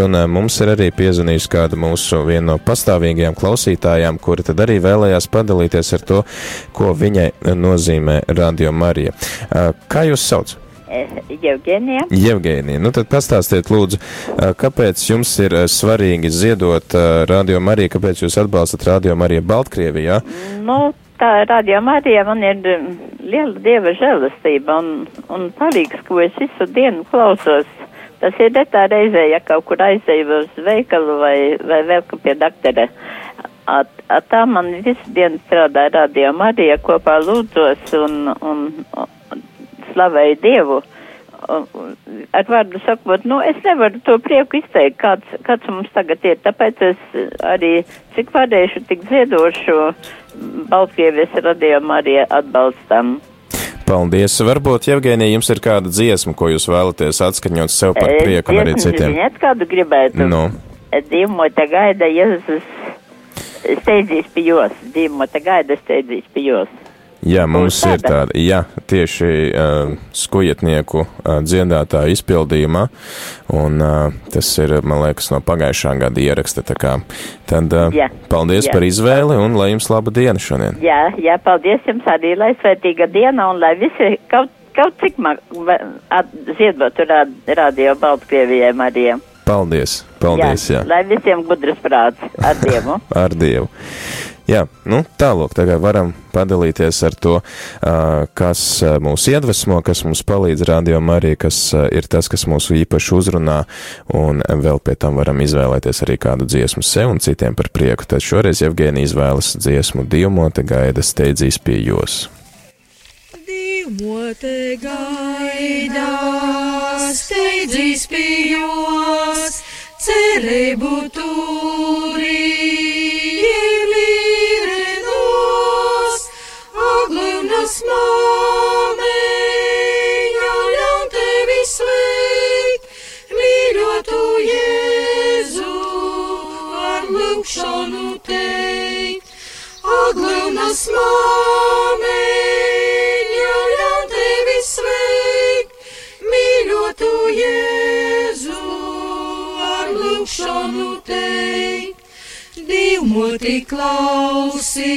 Un mums ir arī piezvanījusi kāda mūsu viena no pastāvīgajām klausītājām, kura tad arī vēlējās padalīties ar to, ko viņai nozīmē Radio Marija. Kā jūs sauc? Jevgenija. Jevgenija, nu tad pastāstiet lūdzu, kāpēc jums ir svarīgi ziedot Radio Mariju, kāpēc jūs atbalstat Radio Mariju Baltkrievijā? Nu, tā Radio Marija man ir liela dieva žēlastība un, un palīgs, ko es visu dienu klausos Tas ir tā reizē, ja kaut kur aizēju uz veikalu vai, vai vēl pie doktora. At, at tā man visu dienu strādā radio Marija kopā lūdzos un, un, un slavēju Dievu. Ar vārdu sakot, nu, es nevaru to prieku izteikt, kāds, kāds mums tagad ir. Tāpēc es arī, cik varēšu, tik ziedošu Baltkrievijas radio Marija atbalstam. Paldies! Varbūt, Jevgēnija, jums ir kāda dziesma, ko jūs vēlaties atskaņot sev par prieku un arī citiem? Ziniet, kādu gribētu? Nu. Dīmota gaida Jēzus steidzīs pie jos. Dīmota gaida steidzīs pie jos. Jā, mums ir tāda, jā, tieši uh, skujetnieku uh, dziedātāja izpildījumā, un uh, tas ir, man liekas, no pagājušā gada ieraksta, tad uh, jā, paldies jā. par izvēli, un lai jums laba diena šodien. Jā, jā, paldies jums arī, lai svētīga diena, un lai visi kaut, kaut cik ziedotu radio Baltkrievijai Marijam. Paldies, paldies, jā. jā. Lai visiem gudras prāts, ar Dievu. ar Dievu. Jā, nu, tālāk tagad varam padalīties ar to, kas mūs iedvesmo, kas mums palīdz rādījumā arī, kas ir tas, kas mūsu īpaši uzrunā, un vēl pie tam varam izvēlēties arī kādu dziesmu sev un citiem par prieku. Tad šoreiz Evgēnija izvēlas dziesmu Divmote gaida steidzīs pie jūs. Divmote gaida steidzīs pie jūs, cerību turīt. Māmiņa, ļaun tevi sveikt, mīļotu Jēzu, ar lūkšanu teikt. Divmoti klausī,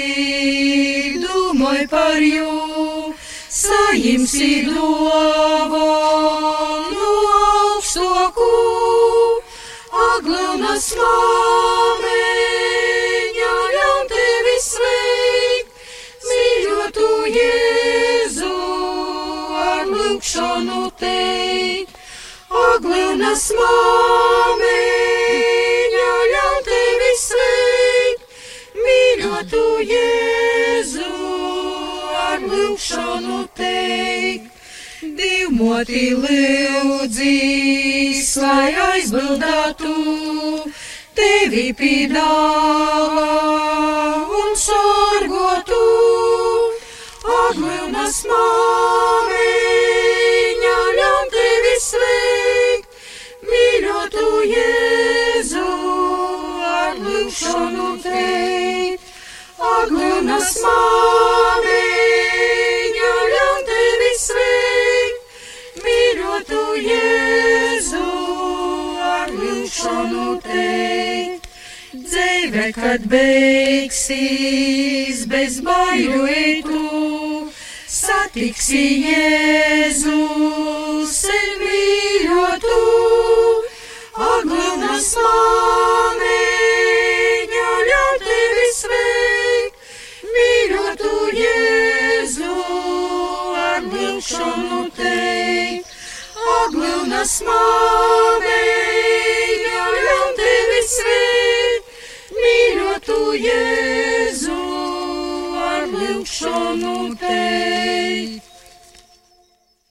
domāj par jū, saimsi dāvanu augstoku, aglunas māmiņa, ar lūkšanu teikt, aglunas māmiņa, ļaun tevi sveikt, mīļotu Jēzu lūkšanu teikt. Divmoti lūdzīs, lai aizbildātu tevi pīdāvā un sorgotu. Aglūnas māmiņa māmiņa ļaun tevi sveikt, mīļotu Jēzu ar lūkšanu teikt. Dzīve, kad beigsies bez baiļu eitu, satiksi Jēzu sen mīļotu, aglūnas māmiņa ar lūkšanu teikt. Aglūnas māmiņa ļaun tevi sveikt, mīļotu Jēzu ar lūkšanu teikt.